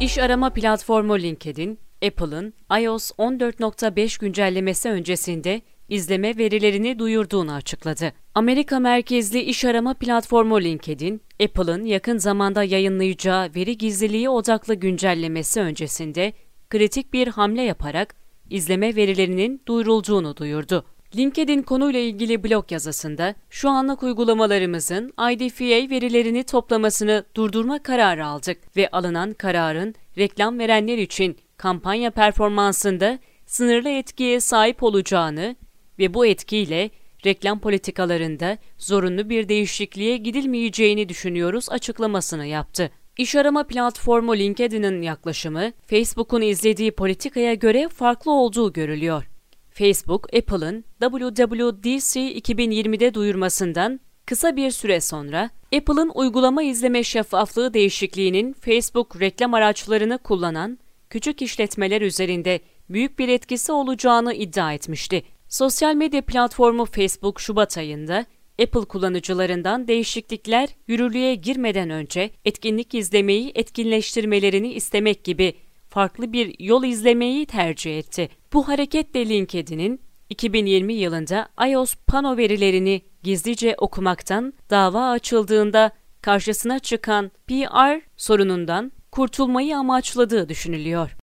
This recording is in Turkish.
İş arama platformu LinkedIn, Apple'ın iOS 14.5 güncellemesi öncesinde izleme verilerini duyurduğunu açıkladı. Amerika merkezli iş arama platformu LinkedIn, Apple'ın yakın zamanda yayınlayacağı veri gizliliği odaklı güncellemesi öncesinde kritik bir hamle yaparak izleme verilerinin duyurulduğunu duyurdu. LinkedIn konuyla ilgili blog yazısında şu anlık uygulamalarımızın IDFA verilerini toplamasını durdurma kararı aldık ve alınan kararın reklam verenler için kampanya performansında sınırlı etkiye sahip olacağını ve bu etkiyle reklam politikalarında zorunlu bir değişikliğe gidilmeyeceğini düşünüyoruz açıklamasını yaptı. İş arama platformu LinkedIn'in yaklaşımı, Facebook'un izlediği politikaya göre farklı olduğu görülüyor. Facebook, Apple'ın WWDC 2020'de duyurmasından kısa bir süre sonra Apple'ın uygulama izleme şeffaflığı değişikliğinin Facebook reklam araçlarını kullanan küçük işletmeler üzerinde büyük bir etkisi olacağını iddia etmişti. Sosyal medya platformu Facebook Şubat ayında Apple kullanıcılarından değişiklikler yürürlüğe girmeden önce etkinlik izlemeyi etkinleştirmelerini istemek gibi farklı bir yol izlemeyi tercih etti. Bu hareketle LinkedIn'in 2020 yılında iOS pano verilerini gizlice okumaktan dava açıldığında karşısına çıkan PR sorunundan kurtulmayı amaçladığı düşünülüyor.